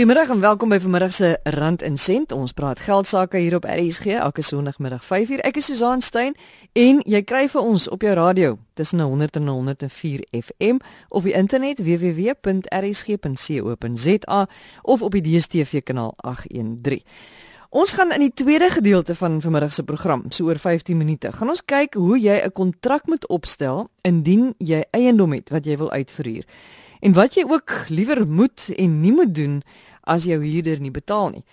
Goeiemôre en welkom by vanmiddag se Rand en Sent. Ons praat geld sake hier op RSG elke Sondagmiddag 5uur. Ek is Susan Stein en jy kry vir ons op jou radio tussen 100 en 104 FM of die internet www.rsg.co.za of op die DStv kanaal 813. Ons gaan in die tweede gedeelte van vanmiddag se program, so oor 15 minute, gaan ons kyk hoe jy 'n kontrak moet opstel indien jy eiendom het wat jy wil uitverhuur en wat jy ook liewer moet en nie moet doen as jou huurder nie betaal nie.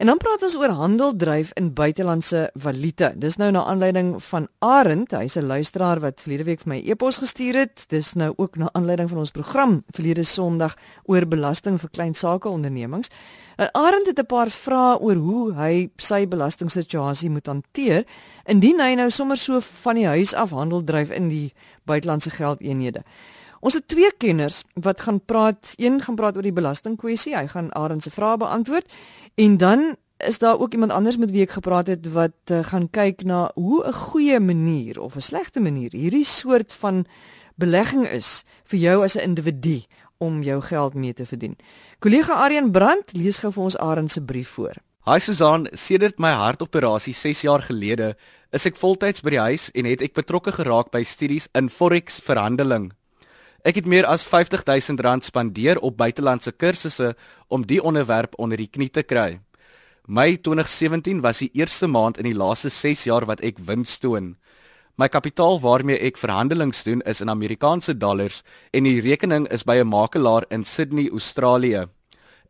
En dan praat ons oor handeldryf in buitelandse valuta. Dis nou na aanleiding van Arend, hy's 'n luisteraar wat verlede week vir my e-pos gestuur het. Dis nou ook na aanleiding van ons program verlede Sondag oor belasting vir klein sake ondernemings. En Arend het 'n paar vrae oor hoe hy sy belastingsituasie moet hanteer indien hy nou sommer so van die huis af handeldryf in die buitelandse geldeenhede. Ons het twee kenners wat gaan praat. Een gaan praat oor die belastingkwessie. Hy gaan Arend se vrae beantwoord. En dan is daar ook iemand anders met wie ek gepraat het wat uh, gaan kyk na hoe 'n goeie manier of 'n slegte manier hierdie soort van belegging is vir jou as 'n individu om jou geld mee te verdien. Kollega Aryan Brandt lees gou vir ons Arend se brief voor. Hi Susan, sedert my hartoperasie 6 jaar gelede is ek voltyds by die huis en het ek betrokke geraak by studies in forex verhandeling. Ek het meer as 50000 rand spandeer op buitelandse kursusse om die onderwerp onder die knie te kry. My 2017 was die eerste maand in die laaste 6 jaar wat ek wins toon. My kapitaal waarmee ek verhandelings doen is in Amerikaanse dollars en die rekening is by 'n makelaar in Sydney, Australië.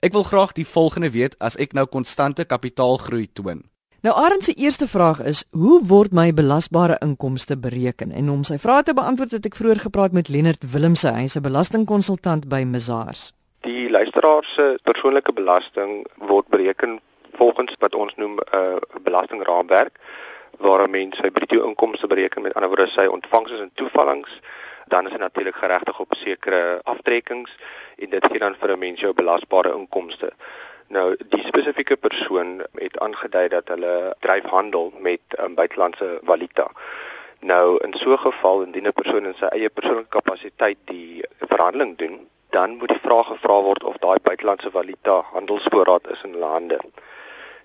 Ek wil graag die volgende weet as ek nou konstante kapitaalgroei toon. Nou Arend se eerste vraag is: Hoe word my belasbare inkomste bereken? En om sy vrae te beantwoord het ek vroeër gepraat met Lennard Willemse, hy is 'n belastingkonsultant by Mazars. Die luisteraar se persoonlike belasting word bereken volgens wat ons noem 'n uh, belastingraamwerk waar 'n mens sy bruto inkomste bereken met ander woorde sy ontvangste en toevallings dan is hy natuurlik geregtig op sekere aftrekkings en dit gee dan vir 'n mens jou belasbare inkomste. Nou die spesifieke persoon het aangedui dat hulle dryf handel met um, buitelandse valuta. Nou in so 'n geval indien 'n persoon in sy eie persoonlike kapasiteit die verhandeling doen, dan moet die vraag gevra word of daai buitelandse valuta handelsvoorraad is in lande.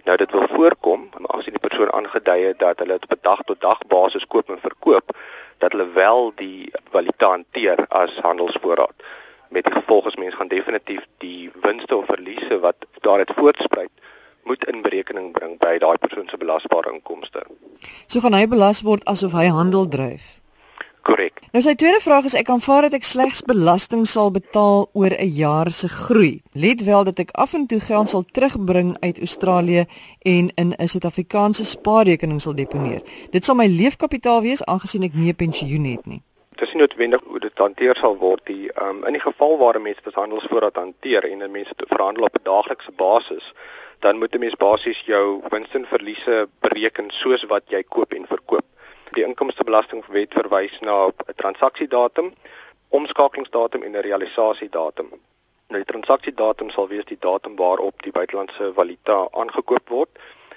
Nou dit wil voorkom as die persoon aangedui het dat hulle op 'n dag tot dag basis koop en verkoop, dat hulle wel die valuta hanteer as handelsvoorraad met die gevolg as mens gaan definitief die winste of verliese wat daaruit voortspruit moet in berekening bring by daai persoon se belasbare inkomste. So gaan hy belas word asof hy handel dryf. Korrek. Nou sy tweede vraag is ek aanvaar dat ek slegs belasting sal betaal oor 'n jaar se groei. Let wel dat ek af en toe geld sal terugbring uit Australië en in 'n Suid-Afrikaanse spaarrekening sal deponeer. Dit sal my leefkapitaal wees aangesien ek nie 'n pensioen het nie dis nie noodwendig hoe dit hanteer sal word die um, in die geval waar 'n mens handelsvoorraad hanteer en 'n mens verhandel op 'n daaglikse basis dan moet 'n mens basies jou winste en verliese bereken soos wat jy koop en verkoop. Die inkomstebelastingwet verwys na 'n transaksiedatum omskakelingsdatum en 'n realisasiedatum. Nou die transaksiedatum sal wees die datum waarop die buitelandse valuta aangekoop word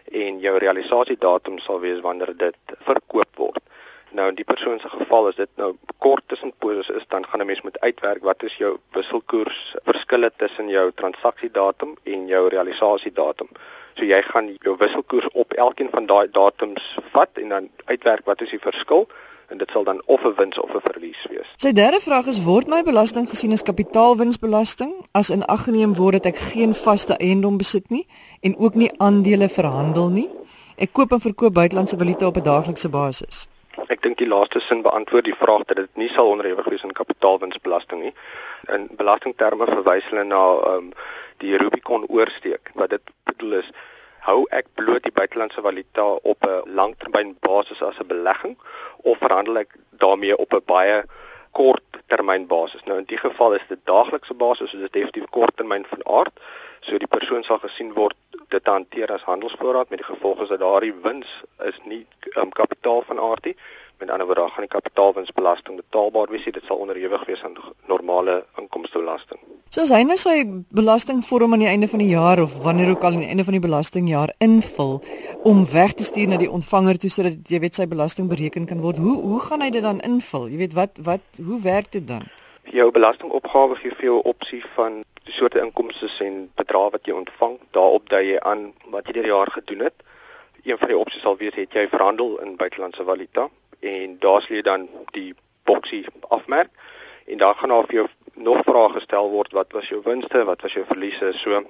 en jou realisasiedatum sal wees wanneer dit verkoop word Nou in die persoon se geval is dit nou kort tussenposes is dan gaan 'n mens moet uitwerk wat is jou wisselkoers verskille tussen jou transaksiedatum en jou realisasiedatum. So jy gaan jou wisselkoers op elkeen van daai datums vat en dan uitwerk wat is die verskil en dit sal dan of 'n wins of 'n verlies wees. Sy derde vraag is word my belasting gesien as kapitaalwinsbelasting as in ag geneem word dat ek geen vaste eiendom besit nie en ook nie aandele verhandel nie. Ek koop en verkoop buitelandse valuta op 'n daaglikse basis. Ek dink die laaste sin beantwoord die vraag dat dit nie sal onderhewig wees aan kapitaalwinsbelasting nie. In belastingterme verwys hulle na ehm um, die Rubicon oorsteek. Wat dit bedoel is, hou ek bloot die buitelandse valuta op 'n langtermyn basis as 'n belegging of verhandel ek daarmee op 'n baie kort termyn basis. Nou in die geval is dit daaglikse basis, so dit is definitief korttermyn van aard. So die persoon sal gesien word dit hanteer as handelsvoorraad met die gevolg is dat daardie wins is nie um, kapitaal van aard nie. Met ander woorde, gaan die kapitaalwinsbelasting betaalbaar wees, dit sal onderhewig wees aan normale inkomstebelasting. So as hy nou sy belastingvorm aan die einde van die jaar of wanneer ook al aan die einde van die belastingjaar invul om weg te stuur na die ontvanger toe sodat jy weet sy belasting bereken kan word, hoe hoe gaan hy dit dan invul? Jy weet wat wat hoe werk dit dan? Jou belastingopgawe gee vir jou 'n opsie van die soorte inkomste en bedrae wat jy ontvang, daarop dui jy aan wat jy deur die jaar gedoen het. Een van die opsies sal wees het jy verhandel in buitelandse valuta en daar sal jy dan die boksie afmerk en daar gaan daar vir jou nog vrae gestel word wat was jou winste, wat was jou verliese, so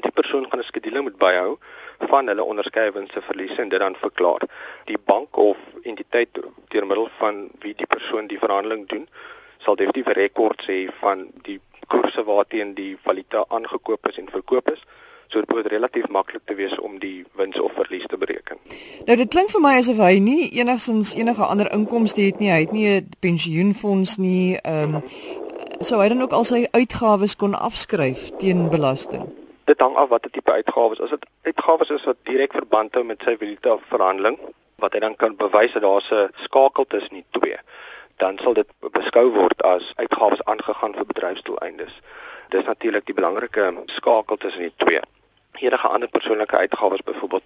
die persoon gaan 'n skedule moet byhou van hulle onderskeie winste verliese en dit dan verklaar. Die bank of entiteit deur middel van wie die persoon die verhandeling doen, sal definitief rekords hê van die koerse waarteen die valuta aangekoop is en verkoop is. So dit moet relatief maklik te wees om die wins of verlies te bereken. Nou dit klink vir my asof hy nie enigsins enige ander inkomste het nie. Hy het nie 'n pensioenfonds nie. Ehm um, sou hy dan ook al sy uitgawes kon afskryf teen belasting? Dit hang af watter tipe uitgawes. As dit uitgawes is wat direk verband hou met sy valuta verhandeling, wat hy dan kan bewys dat daar 'n skakel tussen die twee, dan sal dit beskou word as uitgawes aangegaan vir bedryfsdoeleindes. Dis natuurlik die belangrike skakel tussen die twee enige ander persoonlike uitgawes byvoorbeeld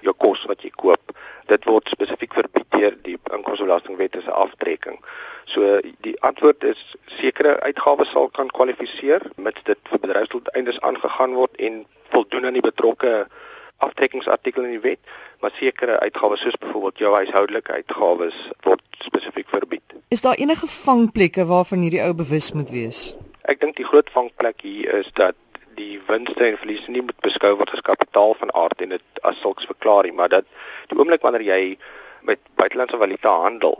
jou kos wat jy koop dit word spesifiek verbied deur die inkomstebelastingwet as 'n aftrekking. So die antwoord is sekere uitgawes sal kan kwalifiseer mits dit vir bedryfsdoeleindes aangegaan word en voldoen aan die betrokke aftrekkingsartikel in die wet, maar sekere uitgawes soos byvoorbeeld jou huishoudelike uitgawes word spesifiek verbied. Is daar enige vangplekke waarvan hierdie ou bewus moet wees? Ek dink die groot vangplek hier is dat die winste en verliese nie moet beskou word as kapitaal van aard en dit as sulks verklaar nie, maar dat die oomblik wanneer jy met buitelandse valuta handel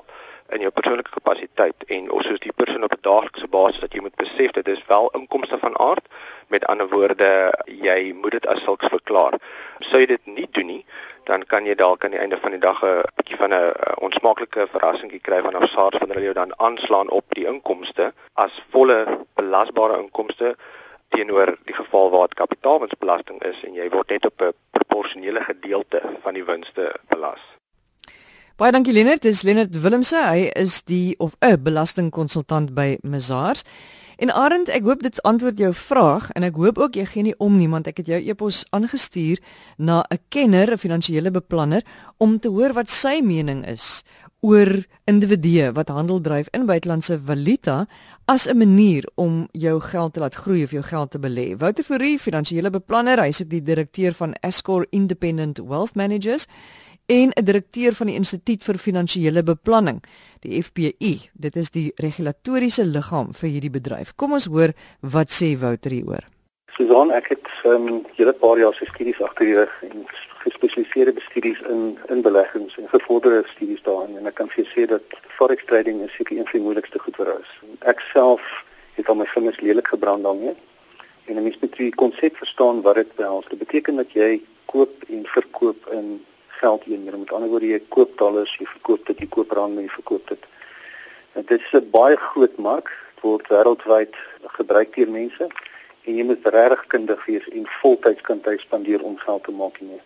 in jou persoonlike kapasiteit en of soos die persoon op 'n daaglikse basis dat jy moet besef dit is wel inkomste van aard met ander woorde jy moet dit as sulks verklaar. Sou jy dit nie doen nie, dan kan jy dalk aan die einde van die dag 'n bietjie van 'n onsmaaklike verrassingkie kry vanaf SARS wanneer hulle jou dan aanslaan op die inkomste as volle belasbare inkomste teenoor die geval waar dit kapitaalwinsbelasting is en jy word net op 'n proporsionele gedeelte van die winste belas. Baie dankie Lennard, dis Lennard Willemse, hy is die of 'n belastingkonsultant by Mazars. En Arend, ek hoop dit antwoord jou vraag en ek hoop ook jy gee nie om nie want ek het jou e-pos aangestuur na 'n kenner, 'n finansiële beplanner om te hoor wat sy mening is oor individue wat handel dryf in buitelandse valuta as 'n manier om jou geld te laat groei of jou geld te belê. Wouter Fourie, finansiële beplanner, hy is ook die direkteur van Escor Independent Wealth Managers en 'n direkteur van die Instituut vir Finansiële Beplanning, die FPI. Dit is die regulatoriese liggaam vir hierdie bedryf. Kom ons hoor wat sê Wouter hieroor. Susan, ek het um, hele paar jaar se studies agter die rug en gespesialiseerde studies in in beleggings en gevorderde studies daarin en ek kan vir sê dat forex trading is seker een van die moeilikste goed vir ons. Ek self het al my vingers lelik gebrand daarmee. En 'n mens moet die konsep verstaan wat dit behels. Dit beteken dat jy koop en verkoop in geld eenhede. Met ander woorde, jy koop dollars, jy verkoop dit, jy koop rande, jy verkoop dit. En dit is 'n baie groot mark, word wêreldwyd gebruik deur mense en jy moet regtig kundig wees en voltyds kan jy spandeer om geld te maak hiermee.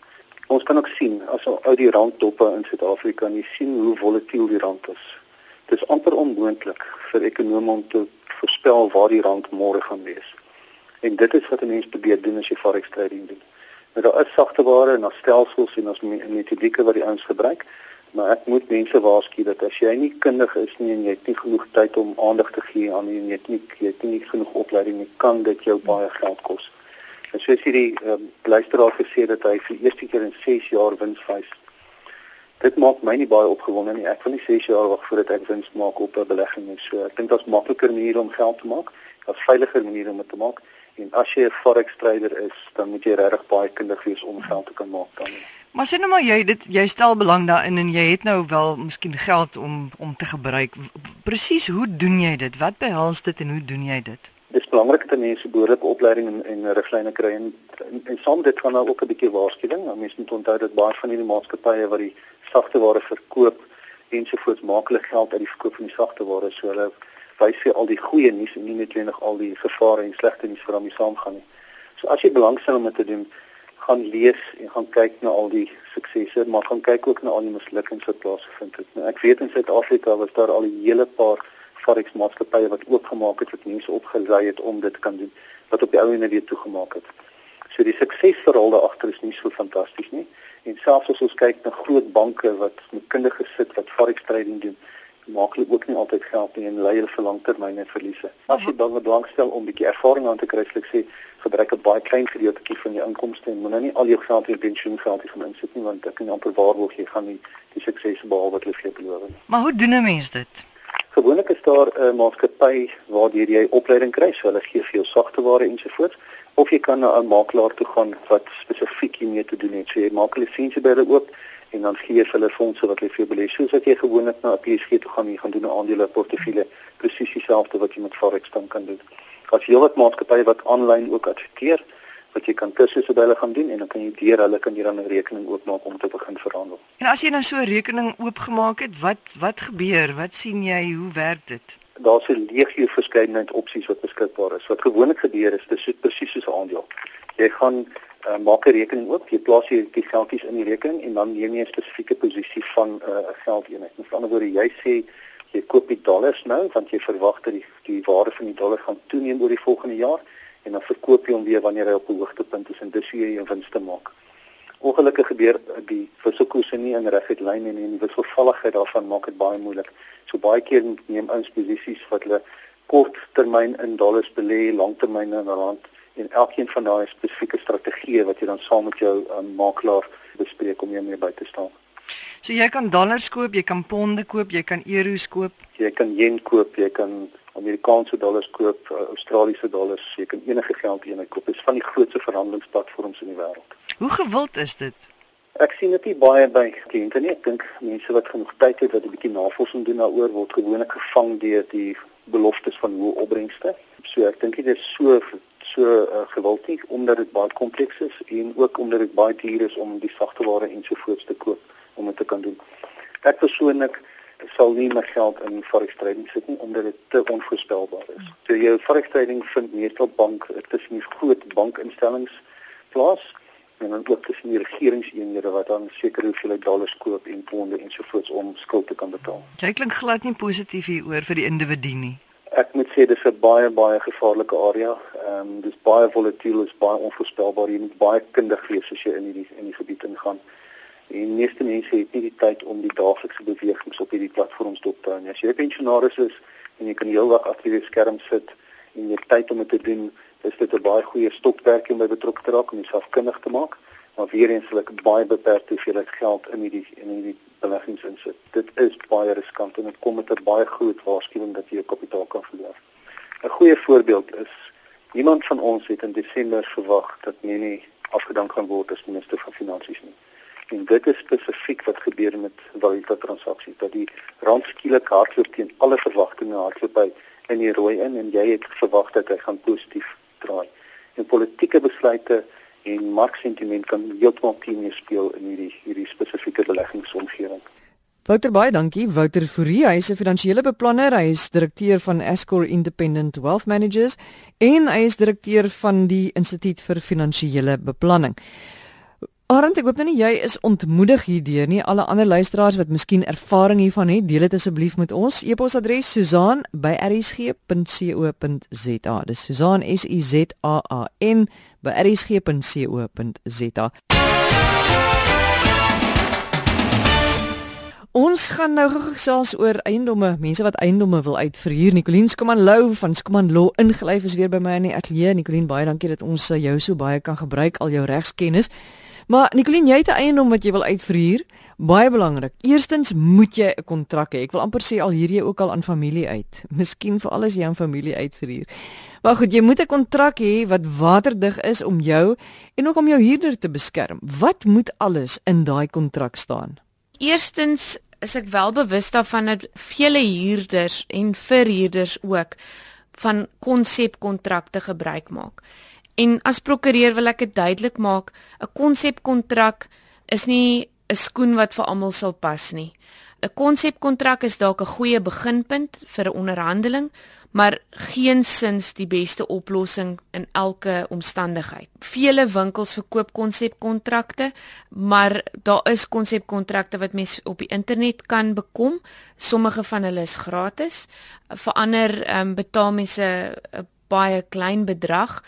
Ons kan ook sien as uit die rand doppe in Suid-Afrika en jy sien hoe volatiel die rand is. Dit is amper onmoontlik vir ekonome om te voorspel waar die rand môre gaan wees. En dit is wat 'n mens probeer doen as jy forex trading doen. Maar daar is sagte ware en daar stelsels en ons metodieke wat die ouens gebruik, maar ek moet mense waarsku dat as jy nie kundig is nie en jy het nie genoeg tyd om aandag te gee aan nie en jy het nie jy het nie genoeg opleiding nie, kan dit jou baie geld kos. En soos hierdie um, luisteraar gesê dat hy vir eerste keer in 6 jaar wins wys. Dit maak my nie baie opgewonde nie. Ek wil nie 6 jaar wag voordat ek wins maak op 'n belegging nie. So ek dink daar's makliker maniere om geld te maak. Daar's veiliger maniere om dit te maak. En as jy 'n forex trader is, dan moet jy regtig baie kundig wees om geld te kan maak dan. Maar sê nou maar jy dit jy stel belang daarin en jy het nou wel miskien geld om om te gebruik. Presies, hoe doen jy dit? Wat behels dit en hoe doen jy dit? Dit is belangrik dat mense behoorlike opleiding en en riglyne kry en, en en soms dit kan ook 'n bietjie waarskuwing. Mense moet onthou dat baie van hierdie maatskappye wat die sagte ware verkoop ensovoorts maak hulle geld uit die verkoop van die sagte ware. So hulle wys vir al die goeie nuus en nie noodwendig al die gevare en slegte nuus wat daarmee saamgaan nie. So as jy belangstel om dit te doen, gaan lees en gaan kyk na al die suksesse, maar gaan kyk ook na al die mislukkings wat plaasgevind het. Nou, ek weet in Suid-Afrika was daar al 'n hele paar forex maatskappye wat oopgemaak het wat mense opgelei het om dit kan doen wat op die ou ene weer toegemaak het. So die suksesverhaal daar agter is nie so fantasties nie. En selfs as ons kyk na groot banke wat met kundige sit wat forex trading doen, maak hulle ook nie altyd geld nie en lei hulle vir langtermynse verliese. As jy dan belangstel om 'n bietjie ervaring aan te kry, sê ek gebruik 'n baie klein gedeeltjie van jou inkomste en moenie nie al jou geld in pensioengeld gaan insit nie want dit kan amper waarborg jy gaan nie die sukses behaal wat jy vir jou beloof nie. Maar hoe doen 'n mens dit? Gewoonlik is daar 'n maatskappy waardeur jy opleiding kry, so hulle gee vir jou sagteware ensovoorts of jy kan na 'n makelaar toe gaan wat spesifiek hiermee te doen het. So jy maak 'n lisensie by hulle oop en dan gee jy vir hulle fondse wat jy vir belê. Soos wat jy gewoonlik na 'n PSG toe gaan, jy gaan doen 'n aandele portefeulje presies dieselfde wat jy met forex dan kan doen. As jy wat maatskappye wat aanlyn ook adverteer wat jy kan kursusse by hulle gaan doen en dan kan jy deur hulle kan jy dan 'n rekening oopmaak om te begin verhandel. En as jy nou so 'n rekening oopgemaak het, wat wat gebeur? Wat sien jy? Hoe werk dit? Daar's 'n legio verskeidenheid opsies wat beskikbaar is. Wat gewoonlik gebeur is dis presies soos 'n aandeel. Jy gaan uh, maak 'n rekening oop, jy plaas jy die geldjies in die rekening en dan neem jy 'n spesifieke posisie van uh, 'n uh, geldeenheid. Met ander woorde, jy sê jy koop die dollars nou want jy verwag dat die die waarde van die dollar gaan toeneem oor die volgende jaar en dan verkoop jy hom weer wanneer hy op 'n hoogtepunt is en dis hoe jy jou wins te maak. Ongelukkig gebeur die wisselkoerse nie in reguit lyn en die wisselvalligheid daarvan maak dit baie moeilik. So baie keer neem ons posisies wat hulle kort termyn in dollars belê, langtermyn in rand en elkeen van daai spesifieke strategieë wat jy dan saam met jou um, makelaar bespreek om jou mee by te staan. So jy kan dollars koop, jy kan ponde koop, jy kan euros koop, jy kan yen koop, jy kan Amerikaanse dollars koop, uh, Australiese dollars, jy kan enige geld eenheid koop. Dit is van die grootste verhandelingsplatforms in die wêreld. Hoe gewild is dit? Ek sien dit baie by kliënte nie. Ek dink mense wat genoeg tyd het wat 'n bietjie navorsing doen daaroor word gewoonlik gevang deur die beloftes van hoë opbrengste. So ek dink dit is so so uh, gewild nie omdat dit baie kompleks is en ook omdat dit baie duur is om die sagteware ensovoorts te koop om dit te kan doen. Ek persoonlik sal nie my geld in forex trading sit nie omdat dit te onvoorspelbaar is. So jou forex trading vind meestal bank tussen die groot bankinstellings plaas en dan ook tussen die regeringseenhede wat dan seker hoeveel dollars koop en ponde ensovoorts om skuld te kan betaal. Jy klink glad nie positief hieroor vir die individu nie. Ek moet sê dis 'n baie baie gevaarlike area. Ehm um, dis baie volatiel, is baie onvoorspelbaar. Jy moet baie kundig wees as jy in hierdie in die gebied ingaan. En meeste mense het nie die tyd om die daaglikse bewegings op hierdie platforms te hou nie. As jy 'n pensionaris is en jy kan heeldag agter die skerm sit en jy tyd om dit te doen, is dit 'n baie goeie stokperdjie om by betrokke te raak om jouself kundig te maak. Maar weer eens sal ek baie beperk hoeveel geld in hierdie in hierdie beleggings insit. Dit is baie riskant en dit kom met 'n baie groot waarskuwing dat jy jou kapitaal kan verloor. 'n Goeie voorbeeld is niemand van ons het in Desember verwag dat Nene afgedank gaan word as minister van finansies nie. En dit is spesifiek wat gebeur met valuta transaksies dat die rand skielik hardloop teen alle verwagtinge hardloop by in die rooi in en jy het verwag dat hy gaan positief draai. En politieke besluite en marksentiment kan heeltemal teen speel in hierdie hierdie spesifieke beleggingsomgewing. Wouter baie dankie. Wouter Fourie, hy is 'n finansiële beplanner, hy is direkteur van Escor Independent Wealth Managers en hy is direkteur van die Instituut vir Finansiële Beplanning. Arend, ek hoop nou nie jy is ontmoedig hierdeur nie. Alle ander luisteraars wat miskien ervaring hiervan het, deel dit asseblief met ons. E-posadres susaan@rsg.co.za. Dis Susaan S U Z A A N by rsg.co.za. Ons gaan nou gesels oor eiendomme, mense wat eiendomme wil uitverhuur. Nicoline Skumanlou van Skumanlaw ingelyf is weer by my in die ateljee. Nicoline, baie dankie dat ons eh, jou so baie kan gebruik al jou regskennis. Maar Nicoline, jy het 'n eiendom wat jy wil uitverhuur. Baie belangrik. Eerstens moet jy 'n kontrak hê. Ek wil amper sê al hier jy ook al aan familie uit. Miskien vir alles jy aan familie uitverhuur. Maar goed, jy moet 'n kontrak hê wat waterdig is om jou en ook om jou huurder te beskerm. Wat moet alles in daai kontrak staan? Eerstens is ek wel bewus daarvan dat vele huurders en verhuurders ook van konsepkontrakte gebruik maak. En as prokureur wil ek dit duidelik maak, 'n konsepkontrak is nie 'n skoen wat vir almal sal pas nie. 'n Konsepkontrak is dalk 'n goeie beginpunt vir 'n onderhandeling, maar geensins die beste oplossing in elke omstandigheid. Vele winkels verkoop konsepkontrakte, maar daar is konsepkontrakte wat mens op die internet kan bekom. Sommige van hulle is gratis. Vir ander um, betaal mense 'n baie klein bedrag.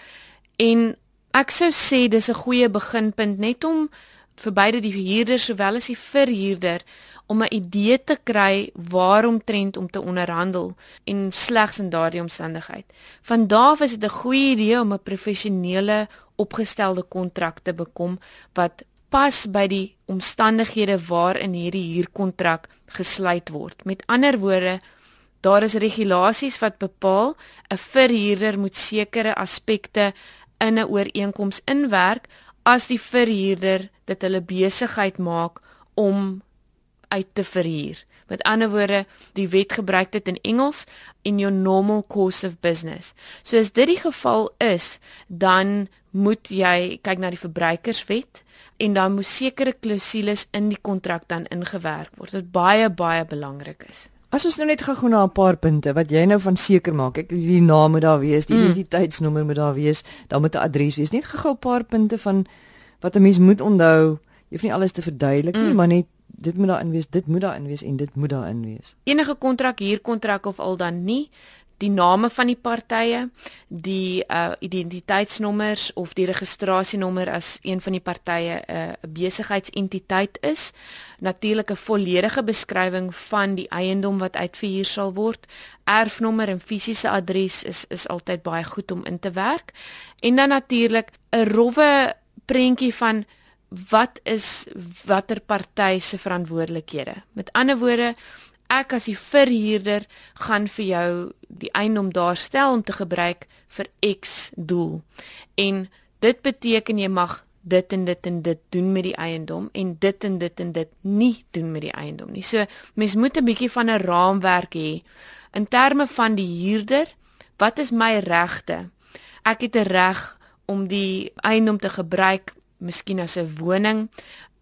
En ek sou sê dis 'n goeie beginpunt net om vir beide die huurder sowel as die verhuurder om 'n idee te kry waarom trend om te onderhandel en slegs in daardie omstandigheid. Van daardie af is dit 'n goeie idee om 'n professionele opgestelde kontrak te bekom wat pas by die omstandighede waarin hierdie huurkontrak gesluit word. Met ander woorde, daar is regulasies wat bepaal 'n verhuurder moet sekere aspekte in 'n ooreenkoms inwerk as die verhuurder dit hulle besigheid maak om uit te verhuur. Met ander woorde, die wet gebruik dit in Engels in your normal course of business. So as dit die geval is, dan moet jy kyk na die verbruikerswet en dan moet sekere klousules in die kontrak dan ingewerk word wat baie baie belangrik is. As ons nou net gou na 'n paar punte wat jy nou van seker maak, ek die naam moet daar wees, die mm. identiteitsnommer moet daar wees, dan moet 'n adres wees. Net gou 'n paar punte van wat 'n mens moet onthou. Jy hoef nie alles te verduidelik nie, mm. maar net dit moet daarin wees, dit moet daarin wees en dit moet daarin wees. Enige kontrak, huurkontrak of al dan nie die name van die partye, die uh identiteitsnommers of die registrasienommer as een van die partye 'n uh, besigheidsentiteit is, natuurlik 'n volledige beskrywing van die eiendom wat uitverhuur sal word, erfnommer en fisiese adres is is altyd baie goed om in te werk. En dan natuurlik 'n rowwe prentjie van wat is watter party se verantwoordelikhede. Met ander woorde, ek as die verhuurder gaan vir jou die eiendom daar stel om te gebruik vir X doel. En dit beteken jy mag dit en dit en dit doen met die eiendom en dit en dit en dit nie doen met die eiendom nie. So mens moet 'n bietjie van 'n raamwerk hê in terme van die huurder. Wat is my regte? Ek het 'n reg om die eiendom te gebruik miskien as 'n woning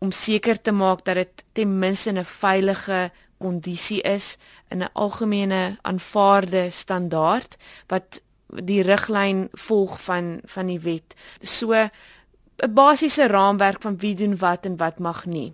om seker te maak dat dit ten minste 'n veilige kondisie is in 'n algemene aanvaarde standaard wat die riglyn volg van van die wet. So 'n basiese raamwerk van wie doen wat en wat mag nie.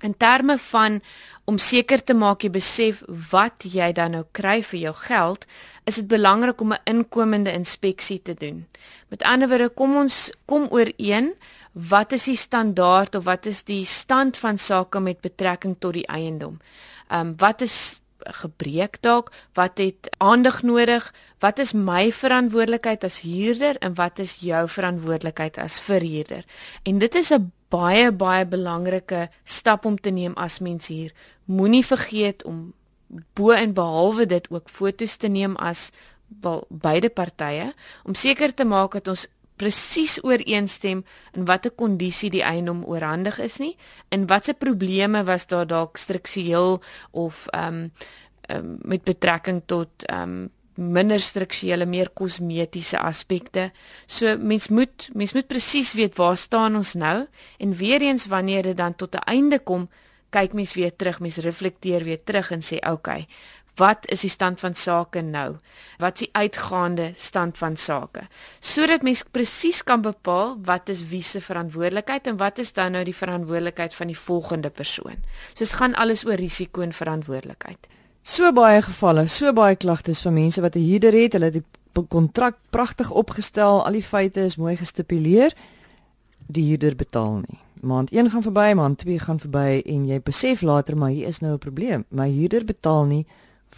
In terme van om seker te maak jy besef wat jy dan nou kry vir jou geld, is dit belangrik om 'n inkomende inspeksie te doen. Met ander woorde, kom ons kom ooreen wat is die standaard of wat is die stand van sake met betrekking tot die eiendom? Ehm um, wat is gebreek dalk? Wat het aandag nodig? Wat is my verantwoordelikheid as huurder en wat is jou verantwoordelikheid as verhuurder? En dit is 'n baie baie belangrike stap om te neem as mens hier. Moenie vergeet om bo en behalwe dit ook fotos te neem as wel beide partye om seker te maak dat ons presies ooreenstem in watter kondisie die eiendom oorhandig is nie en watse probleme was daar dalk struktureel of ehm um, um, met betrekking tot ehm um, minder strukturele meer kosmetiese aspekte. So mens moet mens moet presies weet waar staan ons nou en weer eens wanneer dit dan tot 'n einde kom, kyk mens weer terug, mens reflekteer weer terug en sê okay, wat is die stand van sake nou? Wat is die uitgaande stand van sake? Sodat mens presies kan bepaal wat is wie se verantwoordelikheid en wat is dan nou die verantwoordelikheid van die volgende persoon. So dit gaan alles oor risiko en verantwoordelikheid. So baie gevalle, so baie klagtes van mense wat 'n huurder het, hulle het die kontrak pragtig opgestel, al die feite is mooi gestipuleer. Die huurder betaal nie. Maand 1 gaan verby, maand 2 gaan verby en jy besef later maar hier is nou 'n probleem. My huurder betaal nie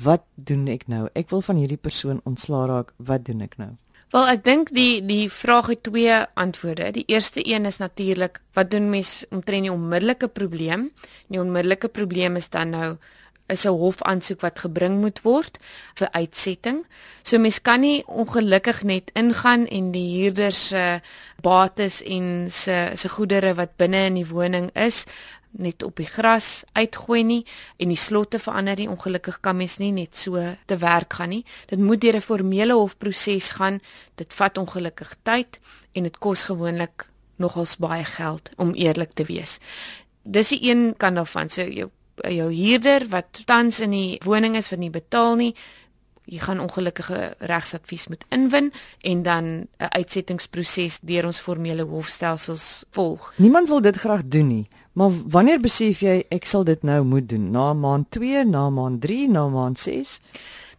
wat doen ek nou? Ek wil van hierdie persoon ontslaa raak. Wat doen ek nou? Wel, ek dink die die vraag het twee antwoorde. Die eerste een is natuurlik, wat doen mens omtrent die onmiddellike probleem? Die onmiddellike probleem is dan nou is 'n hofaansoek wat gebring moet word vir uitsetting. So mens kan nie ongelukkig net ingaan en die huurder se bates en se se goedere wat binne in die woning is net op die gras uitgooi nie en die slotte verander nie. Ongelukkig kan mens nie net so te werk gaan nie. Dit moet deur 'n formele hofproses gaan. Dit vat ongelukkig tyd en dit kos gewoonlik nogals baie geld om eerlik te wees. Dis die een kant daarvan. So jou jou huurder wat tans in die woning is wat nie betaal nie, jy gaan ongelukkige regsadvies moet inwin en dan 'n uitsettingsproses deur ons formele hofstelsels volg. Niemand wil dit graag doen nie. Maar wanneer besef jy ek sal dit nou moet doen? Na maand 2, na maand 3, na maand 6?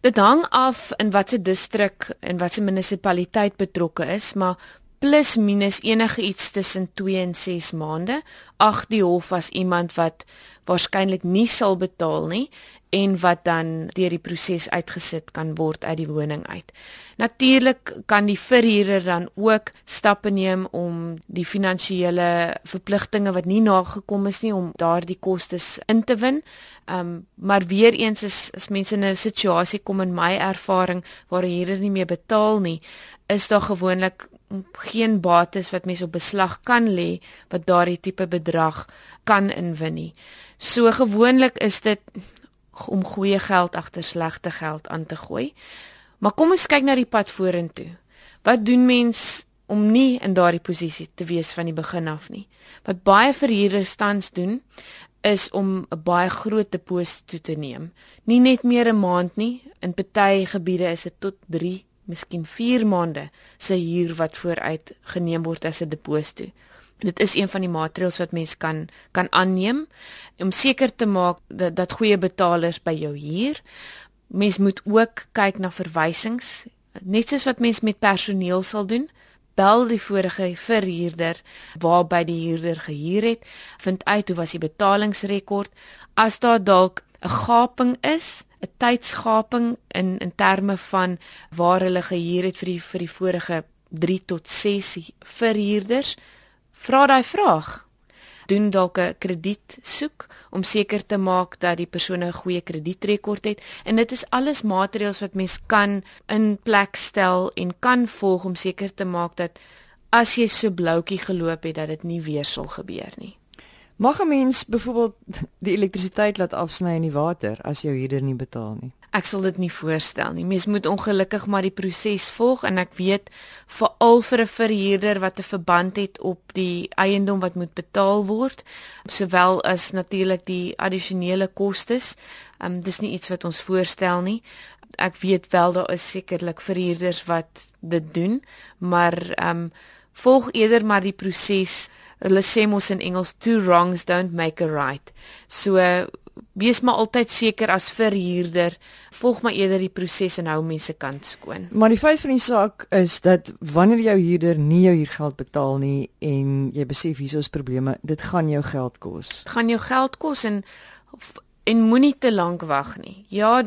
Dit hang af in watter distrik en watter munisipaliteit betrokke is, maar plus minus enige iets tussen 2 en 6 maande. Ag die hof as iemand wat waarskynlik nie sal betaal nie en wat dan deur die proses uitgesit kan word uit die woning uit. Natuurlik kan die verhuurder dan ook stappe neem om die finansiële verpligtinge wat nie nagekom is nie om daardie kostes in te win. Um maar weer eens is as mense in 'n situasie kom in my ervaring waar die huurder nie meer betaal nie, is daar gewoonlik geen bates wat mense op beslag kan lê wat daardie tipe bedrag kan inwin nie. So gewoonlik is dit om goeie geld agter slegte geld aan te gooi. Maar kom ons kyk na die pad vorentoe. Wat doen mens om nie in daardie posisie te wees van die begin af nie? Wat baie verhuurders tans doen is om 'n baie groot deposito toe te neem. Nie net meer 'n maand nie, in party gebiede is dit tot 3, miskien 4 maande se huur wat vooruit geneem word as 'n deposito. Dit is een van die maatreëls wat mens kan kan aanneem om seker te maak dat dat goeie betalers by jou huur. Mens moet ook kyk na verwysings, net soos wat mens met personeel sal doen. Bel die vorige verhuurder waarby die huurder gehuur het, vind uit hoe was die betalingsrekord. As daar dalk 'n gaping is, 'n tydsgaping in in terme van waar hulle gehuur het vir die vir die vorige 3 tot 6 verhuurders, Vra daai vraag. Doen dalk 'n krediet soek om seker te maak dat die persoon 'n goeie kredietrekord het en dit is alles maatreëls wat mens kan in plek stel en kan volg om seker te maak dat as jy so bloukie geloop het dat dit nie weer sal gebeur nie. Mag 'n mens byvoorbeeld die elektrisiteit laat afsny in die water as jou huurder nie betaal nie? Ek sal dit nie voorstel nie. Mens moet ongelukkig maar die proses volg en ek weet veral vir 'n verhuurder wat 'n verband het op die eiendom wat moet betaal word, sowel as natuurlik die addisionele kostes. Ehm um, dis nie iets wat ons voorstel nie. Ek weet wel daar is sekerlik verhuurders wat dit doen, maar ehm um, volg eerder maar die proses hulle sê mos in Engels two wrongs don't make a right. So wees maar altyd seker as verhuurder, volg maar eerder die proses en hou mense kant skoon. Maar die feit van die saak is dat wanneer jou huurder nie jou huurgeld betaal nie en jy besef hier is probleme, dit gaan jou geld kos. Dit gaan jou geld kos en en moenie te lank wag nie. Ja,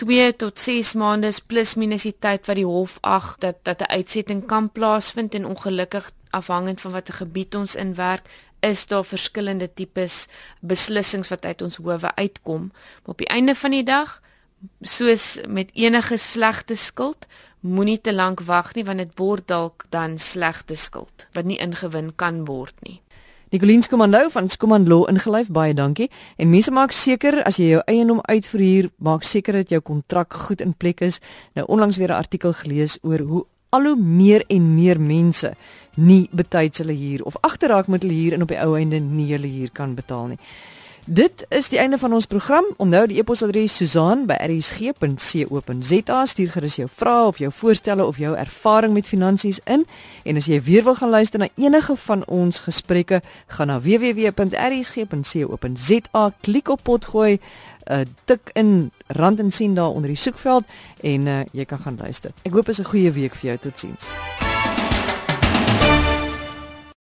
2 tot 6 maande plus minus die tyd wat die hof ag dat dat 'n uitsetting kan plaasvind en ongelukkig afhangend van watter gebied ons in werk is daar verskillende tipes beslissings wat uit ons howe uitkom maar op die einde van die dag soos met enige slegte skuld moenie te lank wag nie want dit word dalk dan slegte skuld wat nie ingewin kan word nie Nicoline Skomando van Skoman Law ingelyf baie dankie. En mense maak seker as jy jou eiendom uitverhuur, maak seker dat jou kontrak goed in plek is. Nou onlangs weer 'n artikel gelees oor hoe al hoe meer en meer mense nie betyds hulle huur of agterraak met hulle huur en op die ou einde nie hulle huur kan betaal nie. Dit is die einde van ons program. Onthou die e-posadres susan@rsg.co.za. Stuur gerus jou vrae of jou voorstelle of jou ervaring met finansies in. En as jy weer wil gaan luister na enige van ons gesprekke, gaan na www.rsg.co.za, klik op potgooi, uh, tik in rand en sien daar onder die soekveld en uh, jy kan gaan luister. Ek hoop is 'n goeie week vir jou. Totsiens.